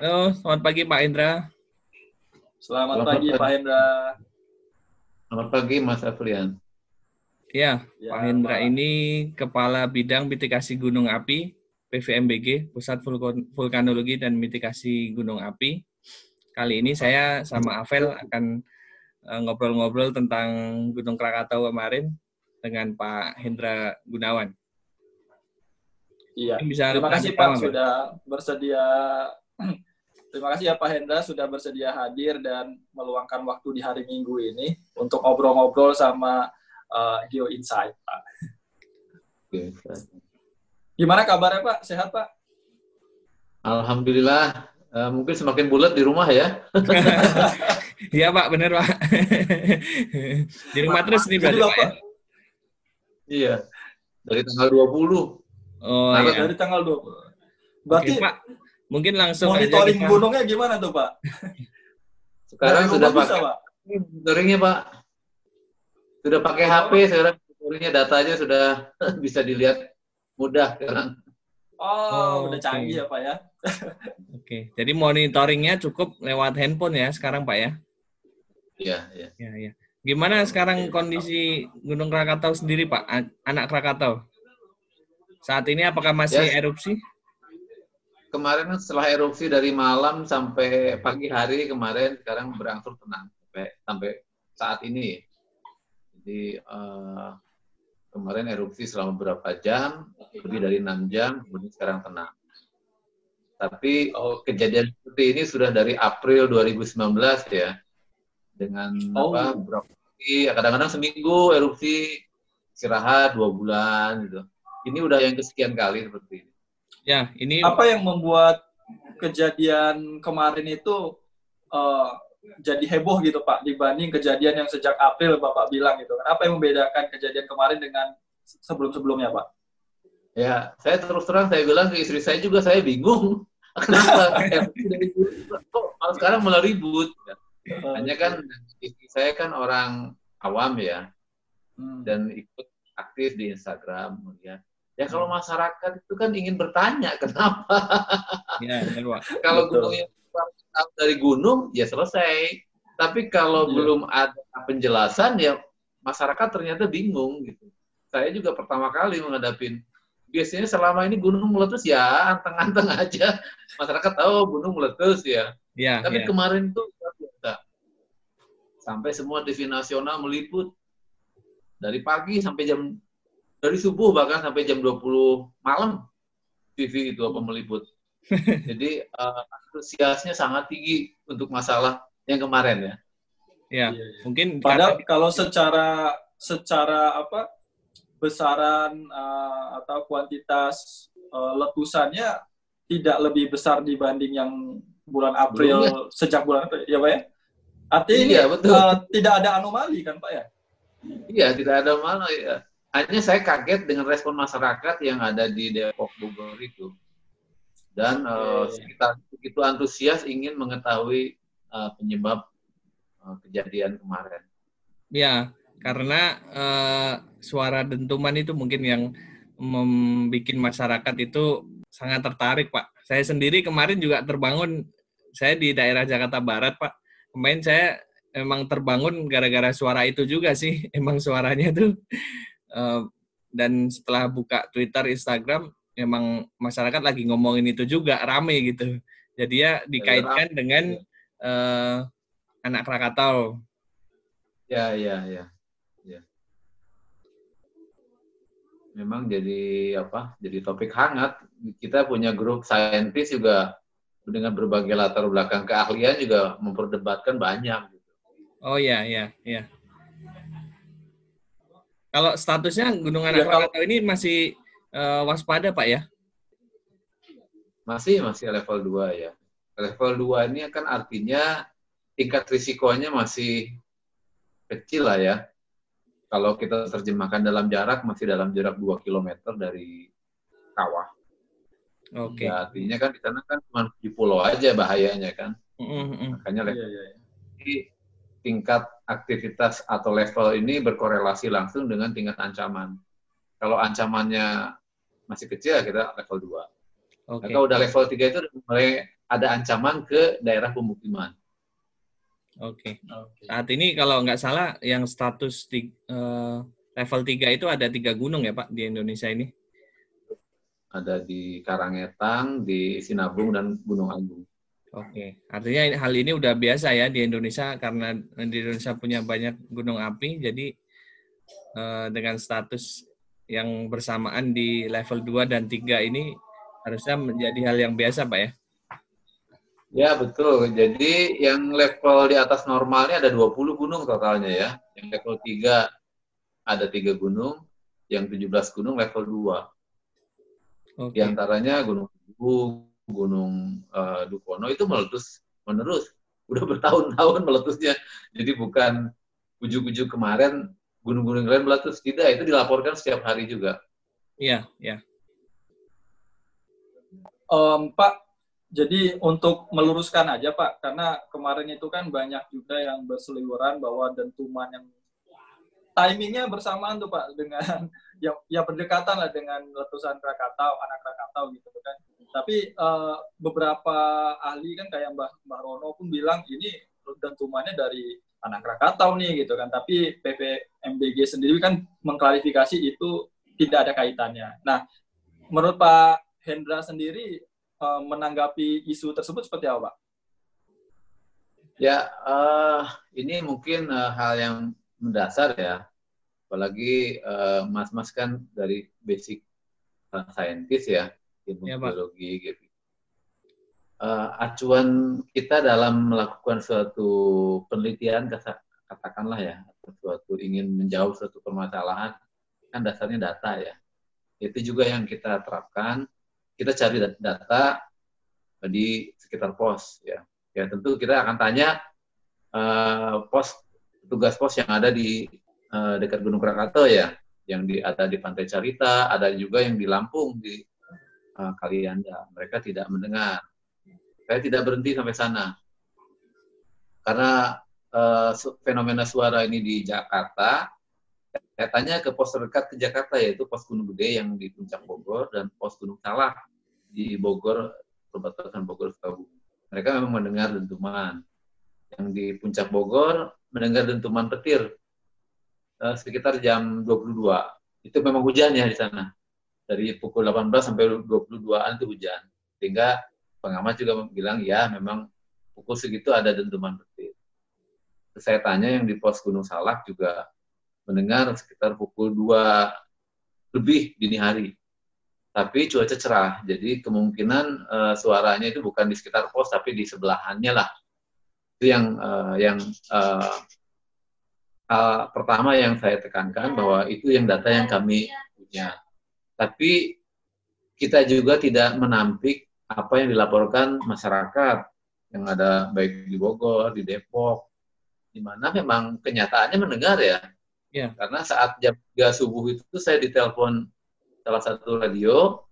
Halo, selamat pagi Pak Indra. Selamat, selamat pagi Pak Hendra. Selamat pagi Mas Afrian. Ya, ya Pak Hendra Pak. ini Kepala Bidang Mitigasi Gunung Api PVMBG, Pusat Vulkanologi dan Mitigasi Gunung Api. Kali ini saya sama Avel akan eh, ngobrol-ngobrol tentang Gunung Krakatau kemarin dengan Pak Hendra Gunawan. Iya. Bisa Terima kasih Pak sudah bersedia. Terima kasih ya Pak Hendra sudah bersedia hadir dan meluangkan waktu di hari Minggu ini untuk ngobrol-ngobrol sama uh, Geo Insight, Pak. Gimana kabarnya Pak? Sehat Pak? Alhamdulillah. Uh, mungkin semakin bulat di rumah ya. Iya Pak, benar Pak. di rumah terus nih berarti Pak ya? Iya. Dari tanggal 20. Oh, nah, iya. dari tanggal 20. Berarti Oke, Pak, mungkin langsung monitoring kita... gunungnya gimana tuh, Pak? Sekarang dari sudah pakai Pak. Monitoringnya, Pak. Sudah pakai oh. HP sekarang monitoringnya datanya sudah bisa dilihat mudah sekarang. Oh, oh udah canggih okay. ya, Pak ya. Oke, okay. jadi monitoringnya cukup lewat handphone ya sekarang, Pak ya? Iya, iya. Iya, iya. Gimana sekarang kondisi Gunung Krakatau sendiri, Pak? Anak Krakatau? Saat ini apakah masih ya, erupsi? Kemarin setelah erupsi dari malam sampai pagi hari kemarin sekarang berangsur tenang sampai sampai saat ini. Jadi uh, kemarin erupsi selama beberapa jam, lebih dari enam jam, kemudian sekarang tenang. Tapi oh, kejadian seperti ini sudah dari April 2019 ya, dengan oh. apa beberapa kadang-kadang seminggu erupsi istirahat dua bulan gitu ini udah yang kesekian kali seperti ini. Ya, ini apa yang membuat kejadian kemarin itu uh, jadi heboh gitu Pak dibanding kejadian yang sejak April Bapak bilang gitu. Apa yang membedakan kejadian kemarin dengan sebelum-sebelumnya Pak? Ya, saya terus terang saya bilang ke istri saya juga saya bingung. Kenapa? kok sekarang malah ribut? Hanya kan istri saya kan orang awam ya, hmm. dan ikut aktif di Instagram, ya Ya kalau hmm. masyarakat itu kan ingin bertanya kenapa. Ya, kalau gunungnya dari gunung ya selesai. Tapi kalau ya. belum ada penjelasan ya masyarakat ternyata bingung gitu. Saya juga pertama kali menghadapi biasanya selama ini gunung meletus ya anteng-anteng aja. Masyarakat tahu gunung meletus ya. ya Tapi ya. kemarin tuh sampai semua TV nasional meliput dari pagi sampai jam dari subuh bahkan sampai jam 20 malam TV itu apa meliput. Jadi uh, antusiasnya sangat tinggi untuk masalah yang kemarin ya. Ya, iya, iya. mungkin padahal karena... kalau secara secara apa besaran uh, atau kuantitas uh, letusannya tidak lebih besar dibanding yang bulan April Belum, ya? sejak bulan April ya Pak ya? Artinya iya, betul. Uh, tidak ada anomali kan Pak ya? Iya, tidak ada anomali ya hanya saya kaget dengan respon masyarakat yang ada di Depok Bogor itu dan uh, sekitar begitu antusias ingin mengetahui uh, penyebab uh, kejadian kemarin. Ya, karena uh, suara dentuman itu mungkin yang membuat masyarakat itu sangat tertarik, Pak. Saya sendiri kemarin juga terbangun, saya di daerah Jakarta Barat, Pak. Kemarin saya emang terbangun gara-gara suara itu juga sih. Emang suaranya tuh dan setelah buka Twitter, Instagram, memang masyarakat lagi ngomongin itu juga rame gitu. Jadi ya dikaitkan ya, dengan uh, anak Krakatau. Ya, ya, ya, ya. Memang jadi apa? Jadi topik hangat. Kita punya grup saintis juga dengan berbagai latar belakang keahlian juga memperdebatkan banyak. Gitu. Oh ya, ya, ya. Kalau statusnya Gunung Anak ya, Krakatau ini masih uh, waspada, Pak ya? Masih, masih level 2 ya. Level 2 ini kan artinya tingkat risikonya masih kecil lah ya. Kalau kita terjemahkan dalam jarak, masih dalam jarak 2 km dari kawah. Oke. Okay. Ya, artinya kan di sana kan cuma di pulau aja bahayanya kan. Mm -hmm. Makanya level yeah, yeah, yeah tingkat aktivitas atau level ini berkorelasi langsung dengan tingkat ancaman. Kalau ancamannya masih kecil, kita level 2. Okay. Kalau udah level 3 itu mulai ada ancaman ke daerah pemukiman. Oke. Okay. Saat ini kalau nggak salah yang status di, uh, level 3 itu ada tiga gunung ya Pak di Indonesia ini? Ada di Karangetang, di Sinabung, dan Gunung Agung. Oke, artinya hal ini udah biasa ya di Indonesia karena di Indonesia punya banyak gunung api, jadi uh, dengan status yang bersamaan di level 2 dan 3 ini harusnya menjadi hal yang biasa Pak ya? Ya, betul. Jadi yang level di atas normalnya ada 20 gunung totalnya ya. Yang level 3 ada tiga gunung, yang 17 gunung level 2. Okay. Di antaranya Gunung Bubu, Gunung uh, Dukono itu meletus menerus. Udah bertahun-tahun meletusnya. Jadi bukan ujuk-ujuk kemarin gunung-gunung lain meletus. Tidak, itu dilaporkan setiap hari juga. Iya, iya. Um, Pak, jadi untuk meluruskan aja Pak, karena kemarin itu kan banyak juga yang berseliweran bahwa dentuman yang timingnya bersamaan tuh Pak dengan yang ya berdekatan lah dengan letusan Krakatau, anak Krakatau gitu kan. Tapi uh, beberapa ahli kan kayak Mbah, Mbah Rono pun bilang ini dentumannya dari anak Krakatau nih gitu kan. Tapi PPMBG sendiri kan mengklarifikasi itu tidak ada kaitannya. Nah, menurut Pak Hendra sendiri uh, menanggapi isu tersebut seperti apa, Pak? Ya, uh, ini mungkin uh, hal yang mendasar ya. Apalagi mas-mas uh, kan dari basic saintis ya, ilmu ya, biologi gitu. Uh, acuan kita dalam melakukan suatu penelitian katakanlah ya atau suatu ingin menjawab suatu permasalahan kan dasarnya data ya itu juga yang kita terapkan kita cari data di sekitar pos ya. Ya tentu kita akan tanya uh, pos tugas pos yang ada di uh, dekat Gunung Krakatau ya, yang di ada di Pantai Carita, ada juga yang di Lampung di uh, Kalianda. Mereka tidak mendengar. Saya tidak berhenti sampai sana. Karena uh, fenomena suara ini di Jakarta, saya tanya ke pos terdekat ke Jakarta yaitu pos Gunung Gede yang di Puncak Bogor dan pos Gunung Salak di Bogor, perbatasan Bogor Sukabumi. Mereka memang mendengar dentuman. Yang di puncak Bogor mendengar dentuman petir uh, sekitar jam 22. Itu memang hujan ya di sana. Dari pukul 18 sampai 22-an itu hujan. Sehingga pengamat juga bilang ya memang pukul segitu ada dentuman petir. Saya tanya yang di pos Gunung Salak juga mendengar sekitar pukul 2 lebih dini hari tapi cuaca cerah. Jadi kemungkinan uh, suaranya itu bukan di sekitar pos tapi di sebelahannya lah. Itu yang uh, yang uh, uh, pertama yang saya tekankan bahwa itu yang data yang kami punya. Tapi kita juga tidak menampik apa yang dilaporkan masyarakat yang ada baik di Bogor, di Depok, di mana memang kenyataannya mendengar ya. Yeah. Karena saat jam 3 subuh itu saya ditelepon salah satu radio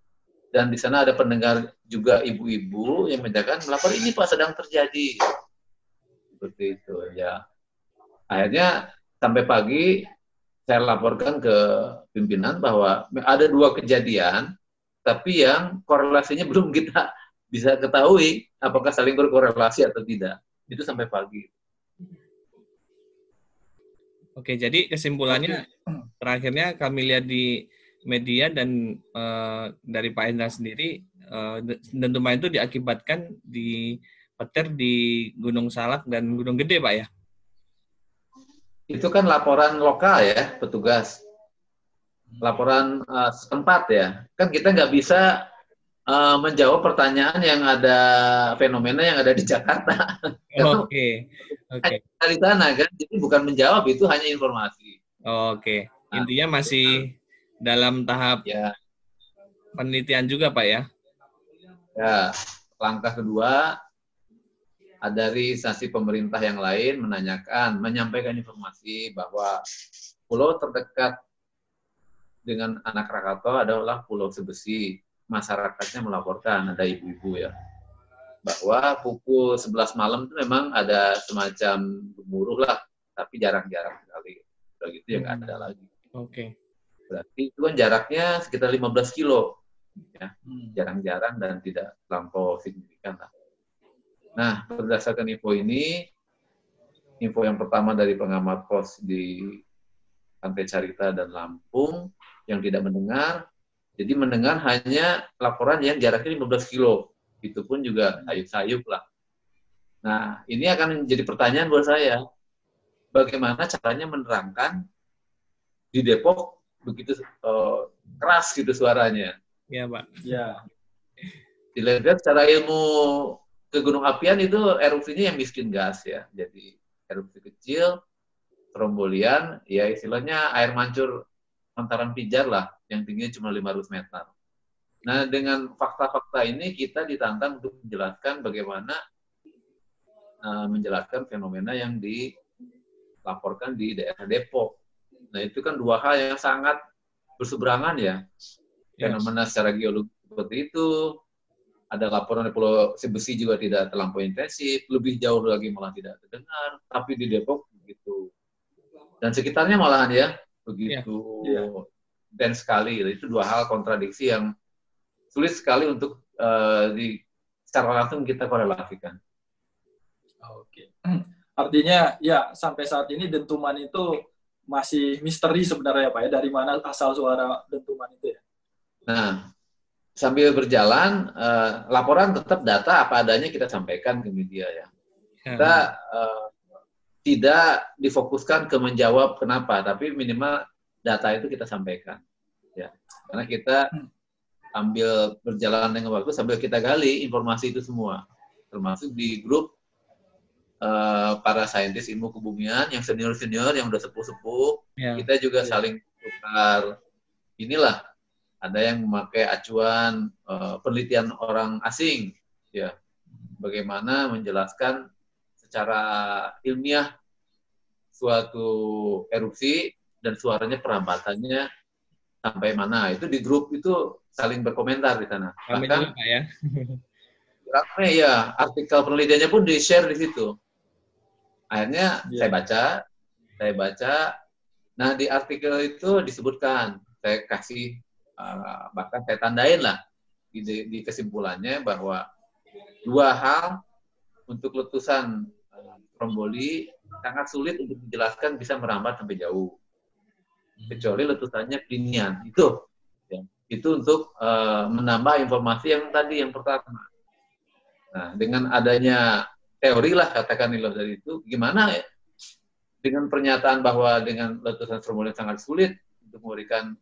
dan di sana ada pendengar juga ibu-ibu yang menyatakan melapor ini pak sedang terjadi seperti itu ya. Akhirnya sampai pagi saya laporkan ke pimpinan bahwa ada dua kejadian tapi yang korelasinya belum kita bisa ketahui apakah saling berkorelasi atau tidak. Itu sampai pagi. Oke, jadi kesimpulannya terakhirnya kami lihat di media dan uh, dari Pak Hendra sendiri uh, dentuman itu diakibatkan di petir di Gunung Salak dan Gunung Gede, Pak ya? Itu kan laporan lokal ya, petugas. Laporan uh, setempat ya. Kan kita nggak bisa uh, menjawab pertanyaan yang ada fenomena yang ada di Jakarta. Oke. Okay. Oke. Okay. Di sana kan, jadi bukan menjawab itu hanya informasi. Oke. Okay. Intinya masih dalam tahap ya. penelitian juga Pak ya? Ya, langkah kedua dari instansi pemerintah yang lain menanyakan, menyampaikan informasi bahwa pulau terdekat dengan anak Krakatau adalah Pulau Sebesi. Masyarakatnya melaporkan, ada ibu-ibu ya, bahwa pukul 11 malam itu memang ada semacam gemuruh lah, tapi jarang-jarang sekali. Udah gitu ya nggak ada lagi. Oke. Okay. Berarti itu kan jaraknya sekitar 15 kilo. Ya, hmm. jarang-jarang dan tidak terlampau signifikan lah. Nah, berdasarkan info ini, info yang pertama dari pengamat pos di Pantai Carita dan Lampung yang tidak mendengar, jadi mendengar hanya laporan yang jaraknya 15 kilo. Itu pun juga sayup-sayup lah. Nah, ini akan menjadi pertanyaan buat saya. Bagaimana caranya menerangkan di Depok begitu uh, keras gitu suaranya. Iya, Pak. Ya. Dilihat secara ilmu ke gunung apian itu erupsinya yang miskin gas ya. Jadi erupsi kecil, trombolian, ya istilahnya air mancur antaran pijar lah, yang tingginya cuma 500 meter. Nah, dengan fakta-fakta ini kita ditantang untuk menjelaskan bagaimana uh, menjelaskan fenomena yang dilaporkan di daerah Depok. Nah, itu kan dua hal yang sangat berseberangan ya. Fenomena secara geologi seperti itu, ada laporan dari Pulau Sebesi juga tidak terlampau intensif, lebih jauh lagi malah tidak terdengar, tapi di Depok begitu. Dan sekitarnya malahan ya, begitu ya. dan sekali. Itu dua hal kontradiksi yang sulit sekali untuk uh, di secara langsung kita korelasikan. Oke. Artinya ya sampai saat ini dentuman itu masih misteri sebenarnya Pak ya dari mana asal suara dentuman itu ya. Nah, sambil berjalan uh, laporan tetap data apa adanya kita sampaikan ke media ya. Kita uh, tidak difokuskan ke menjawab kenapa, tapi minimal data itu kita sampaikan. Ya, karena kita ambil berjalan dengan waktu sambil kita gali informasi itu semua, termasuk di grup uh, para saintis ilmu kebumian yang senior senior yang udah sepuh sepuh, ya. kita juga ya. saling tukar inilah ada yang memakai acuan uh, penelitian orang asing ya. Bagaimana menjelaskan secara ilmiah suatu erupsi dan suaranya perampatannya sampai mana. Itu di grup itu saling berkomentar di sana. Bahkan ya. Rame ya. Artikel penelitiannya pun di share di situ. Akhirnya yeah. saya baca saya baca. Nah di artikel itu disebutkan saya kasih uh, bahkan saya tandain lah di, kesimpulannya bahwa dua hal untuk letusan uh, tromboli sangat sulit untuk dijelaskan bisa merambat sampai jauh. Kecuali letusannya klinian. Itu ya, itu untuk uh, menambah informasi yang tadi yang pertama. Nah dengan adanya teori lah katakan nilai dari itu gimana ya? Dengan pernyataan bahwa dengan letusan tromboli sangat sulit untuk memberikan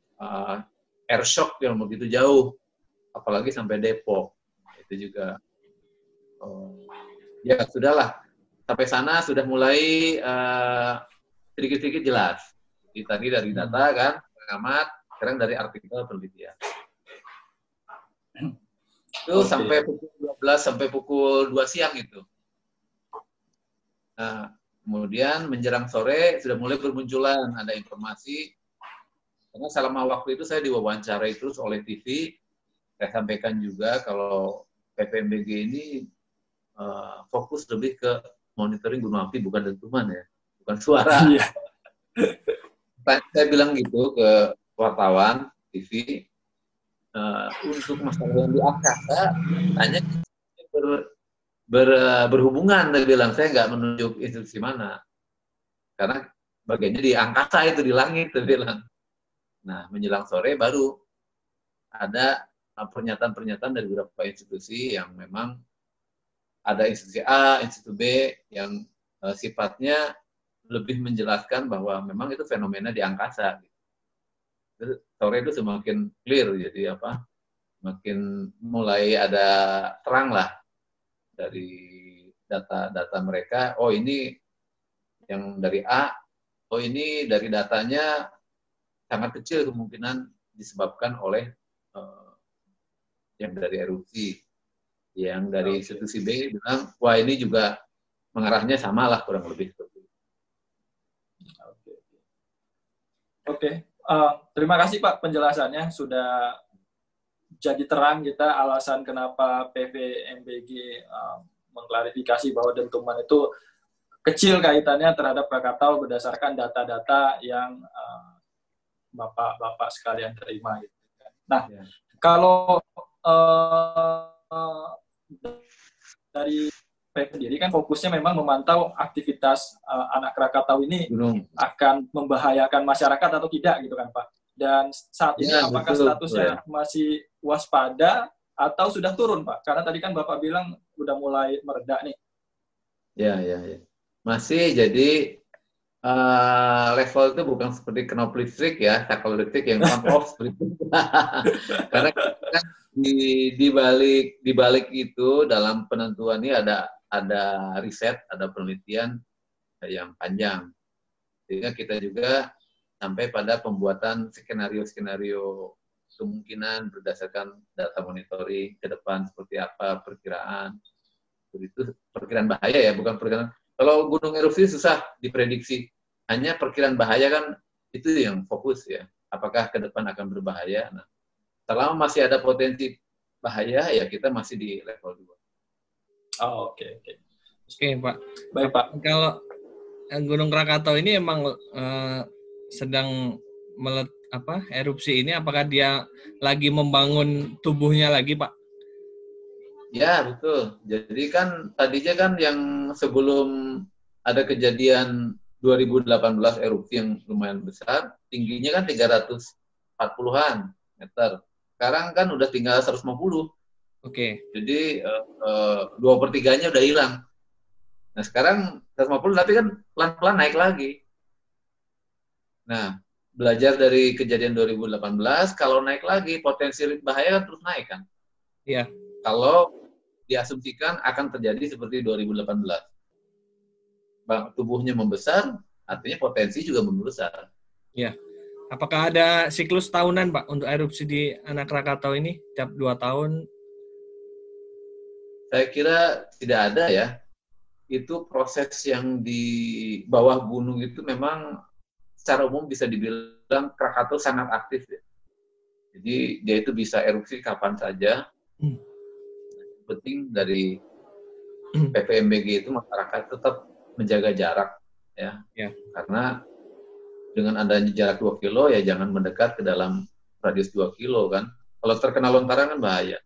air shock yang begitu jauh, apalagi sampai Depok. Itu juga, oh, ya sudahlah. Sampai sana sudah mulai eh, sedikit-sedikit jelas. Jadi tadi dari hmm. data kan, pengamat, sekarang dari artikel penelitian. Itu okay. sampai pukul 12 sampai pukul 2 siang itu. Nah, kemudian menjelang sore sudah mulai bermunculan ada informasi karena selama waktu itu saya diwawancarai terus oleh TV, saya sampaikan juga kalau PPMBG ini uh, fokus lebih ke monitoring gunung api bukan dentuman ya, bukan suara. Iya. saya bilang gitu ke wartawan TV uh, untuk masalah yang di angkasa hanya ber, ber, berhubungan saya bilang saya nggak menunjuk institusi mana karena bagiannya di angkasa itu di langit saya bilang Nah, menjelang sore baru ada uh, pernyataan-pernyataan dari beberapa institusi yang memang ada institusi A, institusi B yang uh, sifatnya lebih menjelaskan bahwa memang itu fenomena di angkasa. Gitu. Sore itu semakin clear, jadi apa? Makin mulai ada terang lah dari data-data mereka. Oh ini yang dari A, oh ini dari datanya sangat kecil kemungkinan disebabkan oleh uh, yang dari erupsi. Yang dari institusi B bilang, wah ini juga mengarahnya sama lah kurang lebih seperti itu. Oke, okay. uh, eh, terima kasih Pak penjelasannya sudah jadi terang kita alasan kenapa PVMBG uh, mengklarifikasi bahwa dentuman itu kecil kaitannya terhadap Krakatau berdasarkan data-data yang uh, bapak-bapak sekalian terima gitu. Kan. Nah, ya. kalau uh, dari sendiri kan fokusnya memang memantau aktivitas uh, anak Krakatau ini Gunung. akan membahayakan masyarakat atau tidak gitu kan Pak. Dan saat ini Ya, apakah betul, statusnya masih waspada atau sudah turun Pak? Karena tadi kan Bapak bilang udah mulai mereda nih. Ya, ya, ya. Masih jadi eh, level itu bukan seperti knop listrik ya, sakal listrik yang on off seperti itu. Karena kan di di balik di balik itu dalam penentuan ini ada ada riset, ada penelitian yang panjang. Sehingga kita juga sampai pada pembuatan skenario-skenario kemungkinan berdasarkan data monitoring ke depan seperti apa perkiraan itu perkiraan bahaya ya bukan perkiraan kalau gunung erupsi susah diprediksi hanya perkiraan bahaya kan itu yang fokus ya apakah ke depan akan berbahaya nah selama masih ada potensi bahaya ya kita masih di level 2 Oh, oke oke. Oke, Pak. Baik Pak. Kalau eh, Gunung Krakatau ini emang eh, sedang melet apa erupsi ini apakah dia lagi membangun tubuhnya lagi, Pak? Ya, betul. Jadi kan tadinya kan yang sebelum ada kejadian 2018 erupsi yang lumayan besar, tingginya kan 340-an meter. Sekarang kan udah tinggal 150. Oke. Jadi eh, eh, dua per tiganya udah hilang. Nah sekarang 150 tapi kan pelan-pelan naik lagi. Nah belajar dari kejadian 2018, kalau naik lagi potensi bahaya kan terus naik kan. Iya. Kalau diasumsikan akan terjadi seperti 2018. Bang, tubuhnya membesar, artinya potensi juga membesar. Apakah ada siklus tahunan, Pak, untuk erupsi di anak Krakatau ini? Tiap dua tahun? Saya kira tidak ada ya. Itu proses yang di bawah gunung itu memang secara umum bisa dibilang Krakatau sangat aktif ya. Jadi dia itu bisa erupsi kapan saja. Hmm. Penting dari. PVMBG itu masyarakat tetap menjaga jarak ya. Ya. Karena dengan adanya jarak 2 kilo ya jangan mendekat ke dalam radius 2 kilo kan. Kalau terkena lontaran kan bahaya.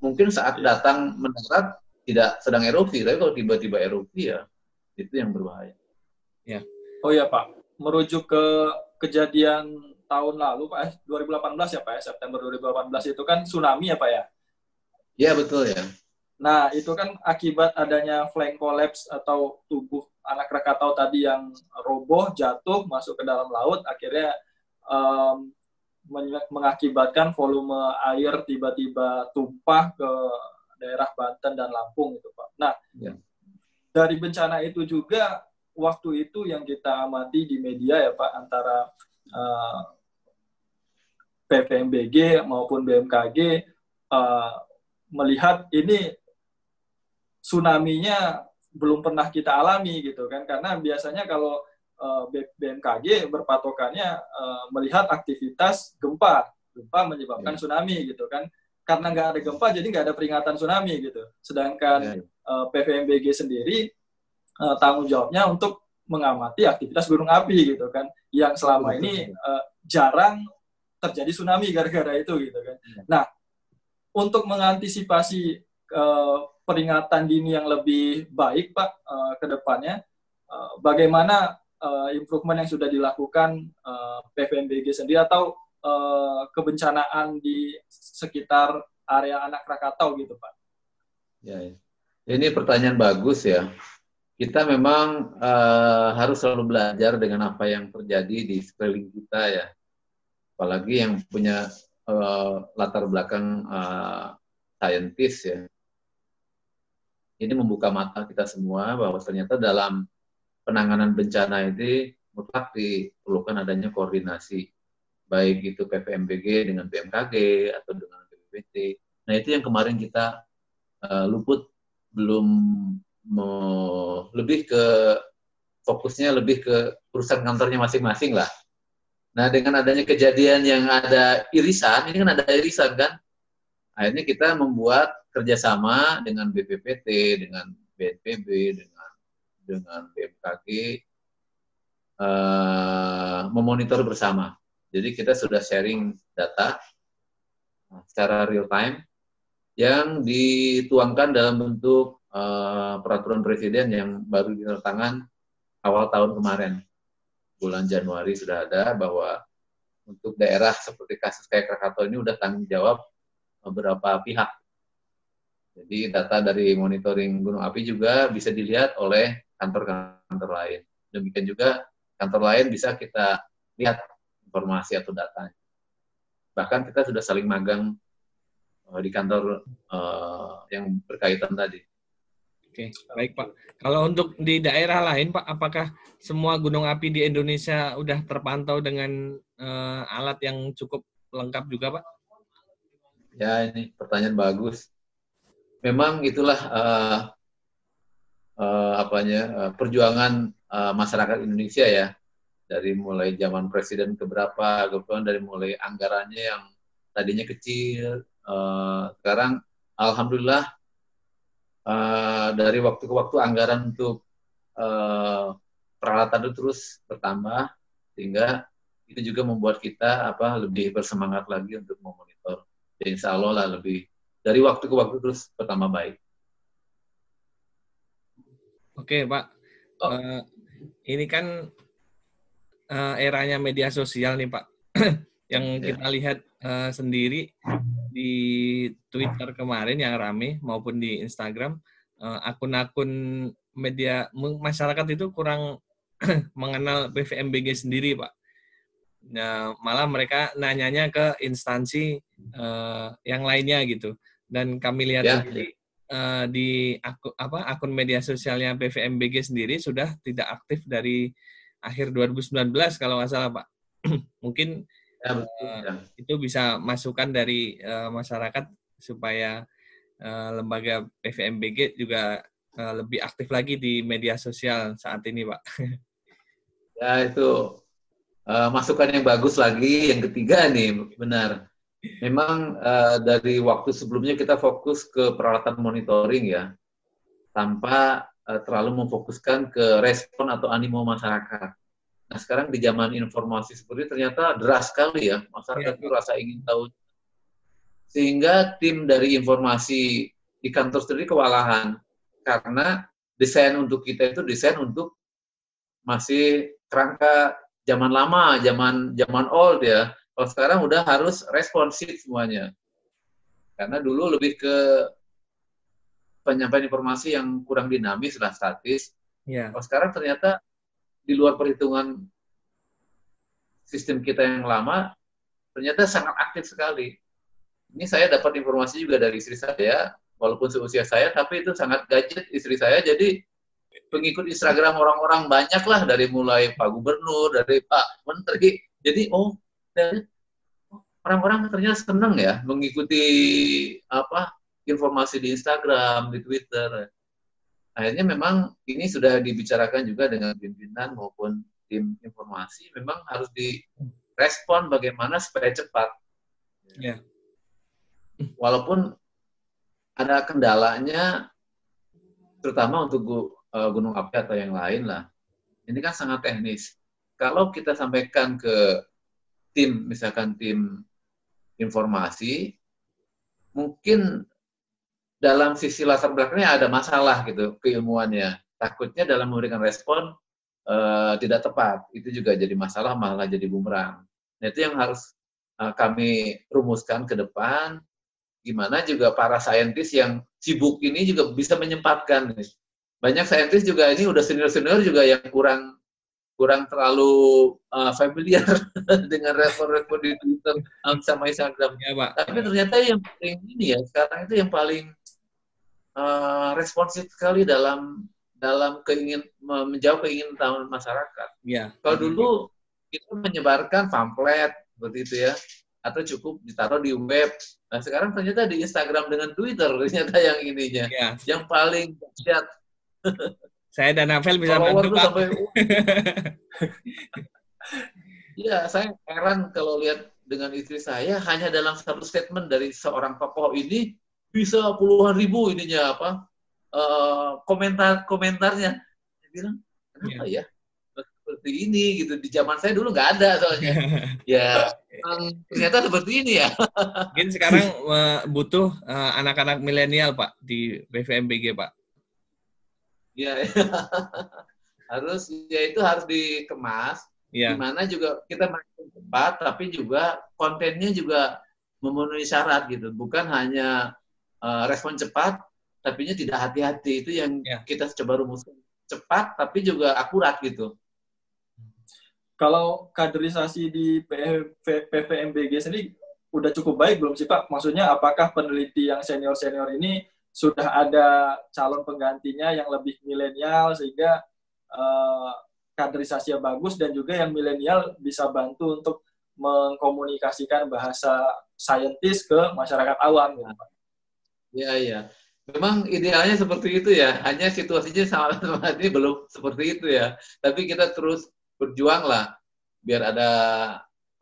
Mungkin saat Ya. datang mendarat tidak sedang erupsi, tapi kalau tiba-tiba erupsi ya itu yang berbahaya. Oh iya Pak, merujuk ke kejadian tahun lalu Pak, eh, 2018 ya Pak, ya, September 2018 itu kan tsunami ya Pak ya. Ya betul ya. Nah itu kan akibat adanya flank collapse atau tubuh anak Krakatau tadi yang roboh, jatuh, masuk ke dalam laut, akhirnya men- mengakibatkan volume air tiba-tiba tumpah ke daerah Banten dan Lampung itu Pak. Nah Ya. dari bencana itu juga waktu itu yang kita amati di media ya Pak antara eh, PVMBG maupun BMKG eh, melihat ini tsunami-nya belum pernah kita alami gitu kan. Karena biasanya kalau eh, BMKG berpatokannya eh, melihat aktivitas gempa. Gempa menyebabkan Ya. tsunami gitu kan. Karena nggak ada gempa jadi nggak ada peringatan tsunami gitu. Sedangkan Ya, eh, PVMBG sendiri tanggung jawabnya untuk mengamati aktivitas gunung api gitu kan. Yang selama ini jarang terjadi tsunami gara-gara itu gitu kan. Nah, untuk mengantisipasi eh, peringatan dini yang lebih baik Pak eh, ke depannya eh, bagaimana eh, improvement yang sudah dilakukan eh, PVMBG sendiri atau eh, kebencanaan di sekitar area anak Krakatau gitu Pak. ya, ya. Ini pertanyaan bagus ya. Kita memang eh, harus selalu belajar dengan apa yang terjadi di sekeliling kita ya. Apalagi yang punya eh, latar belakang eh, saintis ya. Ini membuka mata kita semua bahwa ternyata dalam penanganan bencana ini mutlak diperlukan adanya koordinasi baik itu PVMBG dengan BMKG atau dengan BPPT. Nah itu yang kemarin kita eh, luput belum me- lebih ke fokusnya lebih ke urusan kantornya masing-masing lah. Nah dengan adanya kejadian yang ada irisan, ini kan ada irisan kan, akhirnya kita membuat kerjasama dengan BPPT, dengan BNPB, dengan dengan BMKG eh, memonitor bersama. Jadi kita sudah sharing data secara real time yang dituangkan dalam bentuk uh, peraturan presiden yang baru ditandatangan awal tahun kemarin. Bulan Januari sudah ada bahwa untuk daerah seperti kasus kayak Krakatau ini udah tanggung jawab beberapa pihak. Jadi data dari monitoring gunung api juga bisa dilihat oleh kantor-kantor lain. Demikian juga kantor lain bisa kita lihat informasi atau datanya. Bahkan kita sudah saling magang uh, di kantor uh, yang berkaitan tadi. Oke, baik Pak. Kalau untuk di daerah lain Pak, apakah semua gunung api di Indonesia udah terpantau dengan uh, alat yang cukup lengkap juga Pak? Ya, ini pertanyaan bagus. Memang itulah uh, uh, apanya uh, perjuangan uh, masyarakat Indonesia ya dari mulai zaman presiden keberapa, kebetulan dari mulai anggarannya yang tadinya kecil, uh, sekarang alhamdulillah uh, dari waktu ke waktu anggaran untuk uh, peralatan itu terus bertambah sehingga itu juga membuat kita apa lebih bersemangat lagi untuk memonitor. Ya, insya Allah lah lebih dari waktu ke waktu terus bertambah baik. Oke Pak, oh. uh, ini kan uh, eranya media sosial nih Pak, yang ya. kita lihat uh, sendiri di Twitter kemarin yang rame maupun di Instagram eh, akun-akun media masyarakat itu kurang mengenal BVMBG sendiri, Pak. Nah, malah mereka nanyanya ke instansi uh, yang lainnya gitu. Dan kami lihat ya. sendiri uh, di aku, apa akun media sosialnya BVMBG sendiri sudah tidak aktif dari akhir 2019 kalau nggak salah, Pak. Mungkin ya, betul, uh, ya. itu bisa masukan dari uh, masyarakat supaya uh, lembaga PVMBG juga uh, lebih aktif lagi di media sosial saat ini, Pak. Ya itu uh, masukan yang bagus lagi. Yang ketiga nih, benar. Memang uh, dari waktu sebelumnya kita fokus ke peralatan monitoring ya, tanpa uh, terlalu memfokuskan ke respon atau animo masyarakat. Nah sekarang di zaman informasi seperti ternyata deras sekali ya masyarakat itu ya. rasa ingin tahu sehingga tim dari informasi di kantor sendiri kewalahan karena desain untuk kita itu desain untuk masih kerangka zaman lama, zaman zaman old ya. Kalau sekarang udah harus responsif semuanya. Karena dulu lebih ke penyampaian informasi yang kurang dinamis lah statis. Yeah. Kalau sekarang ternyata di luar perhitungan sistem kita yang lama ternyata sangat aktif sekali. Ini saya dapat informasi juga dari istri saya, walaupun seusia saya, tapi itu sangat gadget istri saya. Jadi pengikut Instagram orang-orang banyak lah dari mulai Pak Gubernur, dari Pak Menteri. Jadi oh, orang-orang ternyata senang ya mengikuti apa informasi di Instagram, di Twitter akhirnya memang ini sudah dibicarakan juga dengan pimpinan maupun tim informasi memang harus direspon bagaimana supaya cepat. Yeah. Walaupun ada kendalanya, terutama untuk uh, gunung api atau yang lain lah. Ini kan sangat teknis. Kalau kita sampaikan ke tim, misalkan tim informasi, mungkin dalam sisi latar belakangnya ada masalah gitu keilmuannya. Takutnya dalam memberikan respon uh, tidak tepat. Itu juga jadi masalah malah jadi bumerang. Nah, itu yang harus uh, kami rumuskan ke depan. Gimana juga para saintis yang sibuk ini juga bisa menyempatkan. Banyak saintis juga ini udah senior-senior juga yang kurang kurang terlalu uh, familiar dengan respon-respon di Twitter sama Instagram. Ya, Pak. Tapi ternyata yang paling ini ya sekarang itu yang paling uh, responsif sekali dalam dalam keingin menjawab keinginan masyarakat. Ya. Kalau dulu kita menyebarkan pamflet seperti itu ya, atau cukup ditaruh di web. Nah sekarang ternyata di Instagram dengan Twitter ternyata yang ininya, ya. yang paling dahsyat. Saya dan Navel bisa bantu Pak. Sampai, Iya, saya heran kalau lihat dengan istri saya hanya dalam satu statement dari seorang tokoh ini bisa puluhan ribu ininya apa uh, komentar komentarnya saya bilang kenapa yeah. ya seperti ini gitu di zaman saya dulu nggak ada soalnya ya ternyata seperti ini ya mungkin sekarang uh, butuh anak anak-anak milenial pak di BVMBG pak Iya, harus ya itu harus dikemas. Iya. Di mana juga kita makin cepat, tapi juga kontennya juga memenuhi syarat gitu. Bukan hanya uh, respon cepat, tapi tidak hati-hati. Itu yang Ya. kita coba rumuskan. Cepat, tapi juga akurat gitu. Kalau kaderisasi di PV PVMBG sendiri udah cukup baik belum sih Pak? Maksudnya apakah peneliti yang senior-senior ini sudah ada calon penggantinya yang lebih milenial sehingga uh, kaderisasinya bagus dan juga yang milenial bisa bantu untuk mengkomunikasikan bahasa saintis ke masyarakat awam gitu Pak. Iya, iya. Memang idealnya seperti itu ya. Hanya situasinya sama ini belum seperti itu ya. Tapi kita terus berjuang lah biar ada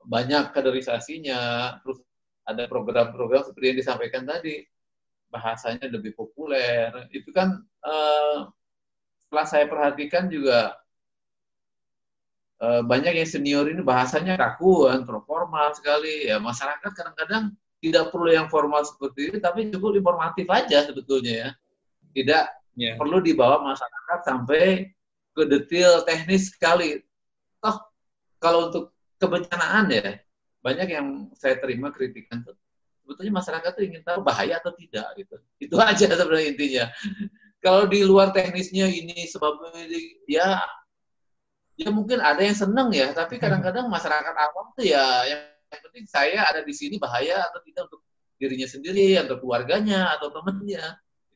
banyak kaderisasinya, terus ada program-program seperti yang disampaikan tadi, bahasanya lebih populer. Itu kan eh, setelah saya perhatikan juga eh, banyak yang senior ini bahasanya kaku, formal sekali. Ya masyarakat kadang-kadang tidak perlu yang formal seperti ini, tapi cukup informatif aja sebetulnya ya. Tidak Ya. perlu dibawa masyarakat sampai ke detail teknis sekali. Toh kalau untuk kebencanaan ya banyak yang saya terima kritikan tuh sebetulnya masyarakat tuh ingin tahu bahaya atau tidak gitu. Itu aja sebenarnya intinya. kalau di luar teknisnya ini sebabnya ini, ya ya mungkin ada yang seneng ya, tapi kadang-kadang masyarakat awam tuh ya yang, yang penting saya ada di sini bahaya atau tidak untuk dirinya sendiri atau keluarganya atau temannya.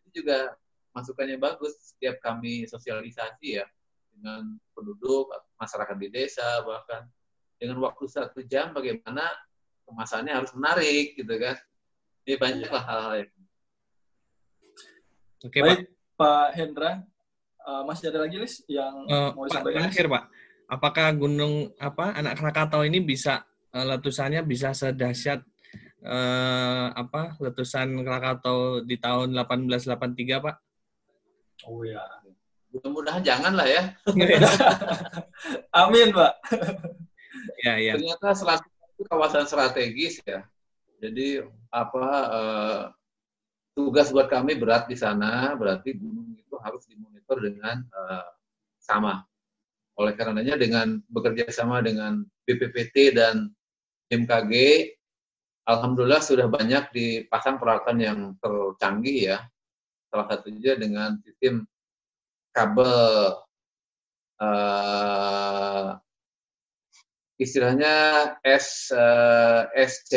Itu juga masukannya bagus setiap kami sosialisasi ya dengan penduduk masyarakat di desa bahkan dengan waktu satu jam bagaimana kemasannya harus menarik gitu kan ini banyak lah hal-hal yang Oke, Pak. Baik Pak Hendra, uh, masih ada lagi Lis yang Eh, mau Pak, disampaikan? terakhir, Pak. Apakah gunung apa anak Krakatau ini bisa letusannya bisa sedahsyat eh, apa letusan Krakatau di tahun 1883, Pak? Oh ya. mudah-mudahan jangan lah ya Amin Pak. ya, ya. ternyata Selat itu kawasan strategis ya jadi apa eh, tugas buat kami berat di sana berarti gunung itu harus dimonitor dengan eh, sama oleh karenanya dengan bekerja sama dengan BPPT dan BMKG alhamdulillah sudah banyak dipasang peralatan yang tercanggih ya. Salah satunya dengan sistem kabel eh, istilahnya S eh, SC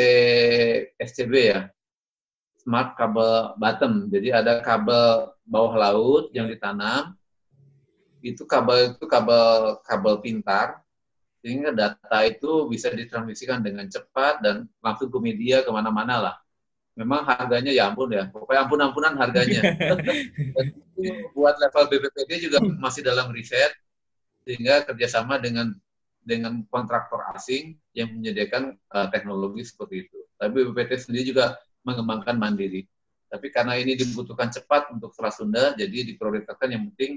SCB ya. Smart kabel bottom. Jadi ada kabel bawah laut yang ditanam. Itu kabel itu kabel kabel pintar sehingga data itu bisa ditransmisikan dengan cepat dan langsung ke media ke mana-mana lah memang harganya ya ampun ya pokoknya ampun-ampunan harganya itu buat level BPPT juga masih dalam riset sehingga kerjasama dengan dengan kontraktor asing yang menyediakan uh, teknologi seperti itu. Tapi BPPT sendiri juga mengembangkan mandiri. Tapi karena ini dibutuhkan cepat untuk Selat Sunda, jadi diprioritaskan yang penting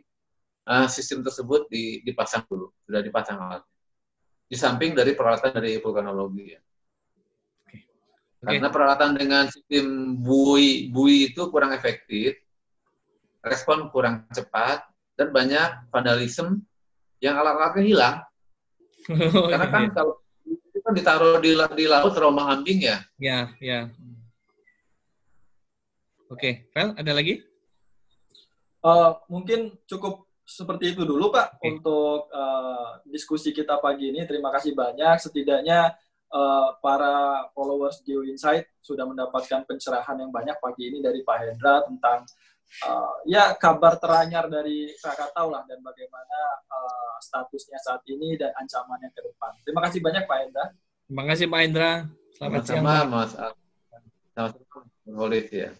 uh, sistem tersebut dipasang dulu, sudah dipasang alatnya. Di samping dari peralatan dari vulkanologi ya. Oke. Karena peralatan dengan sistem bui bui itu kurang efektif, respon kurang cepat, dan banyak vandalisme yang alat-alatnya hilang. Karena kan iya. kalau itu kan ditaruh di, di laut terombang ambing ya. Ya, ya. Oke, Vel, ada lagi? Uh, mungkin cukup seperti itu dulu Pak Oke. untuk uh, diskusi kita pagi ini. Terima kasih banyak. Setidaknya uh, para followers Geo Insight sudah mendapatkan pencerahan yang banyak pagi ini dari Pak Hendra tentang uh, ya kabar teranyar dari Krakatau lah dan bagaimana uh, statusnya saat ini dan ancamannya ke depan. Terima kasih banyak Pak Hendra. Terima kasih Pak Indra. Selamat siang. Sama-sama Pak. Mas. Al. Sama-sama. Mas Holid, ya.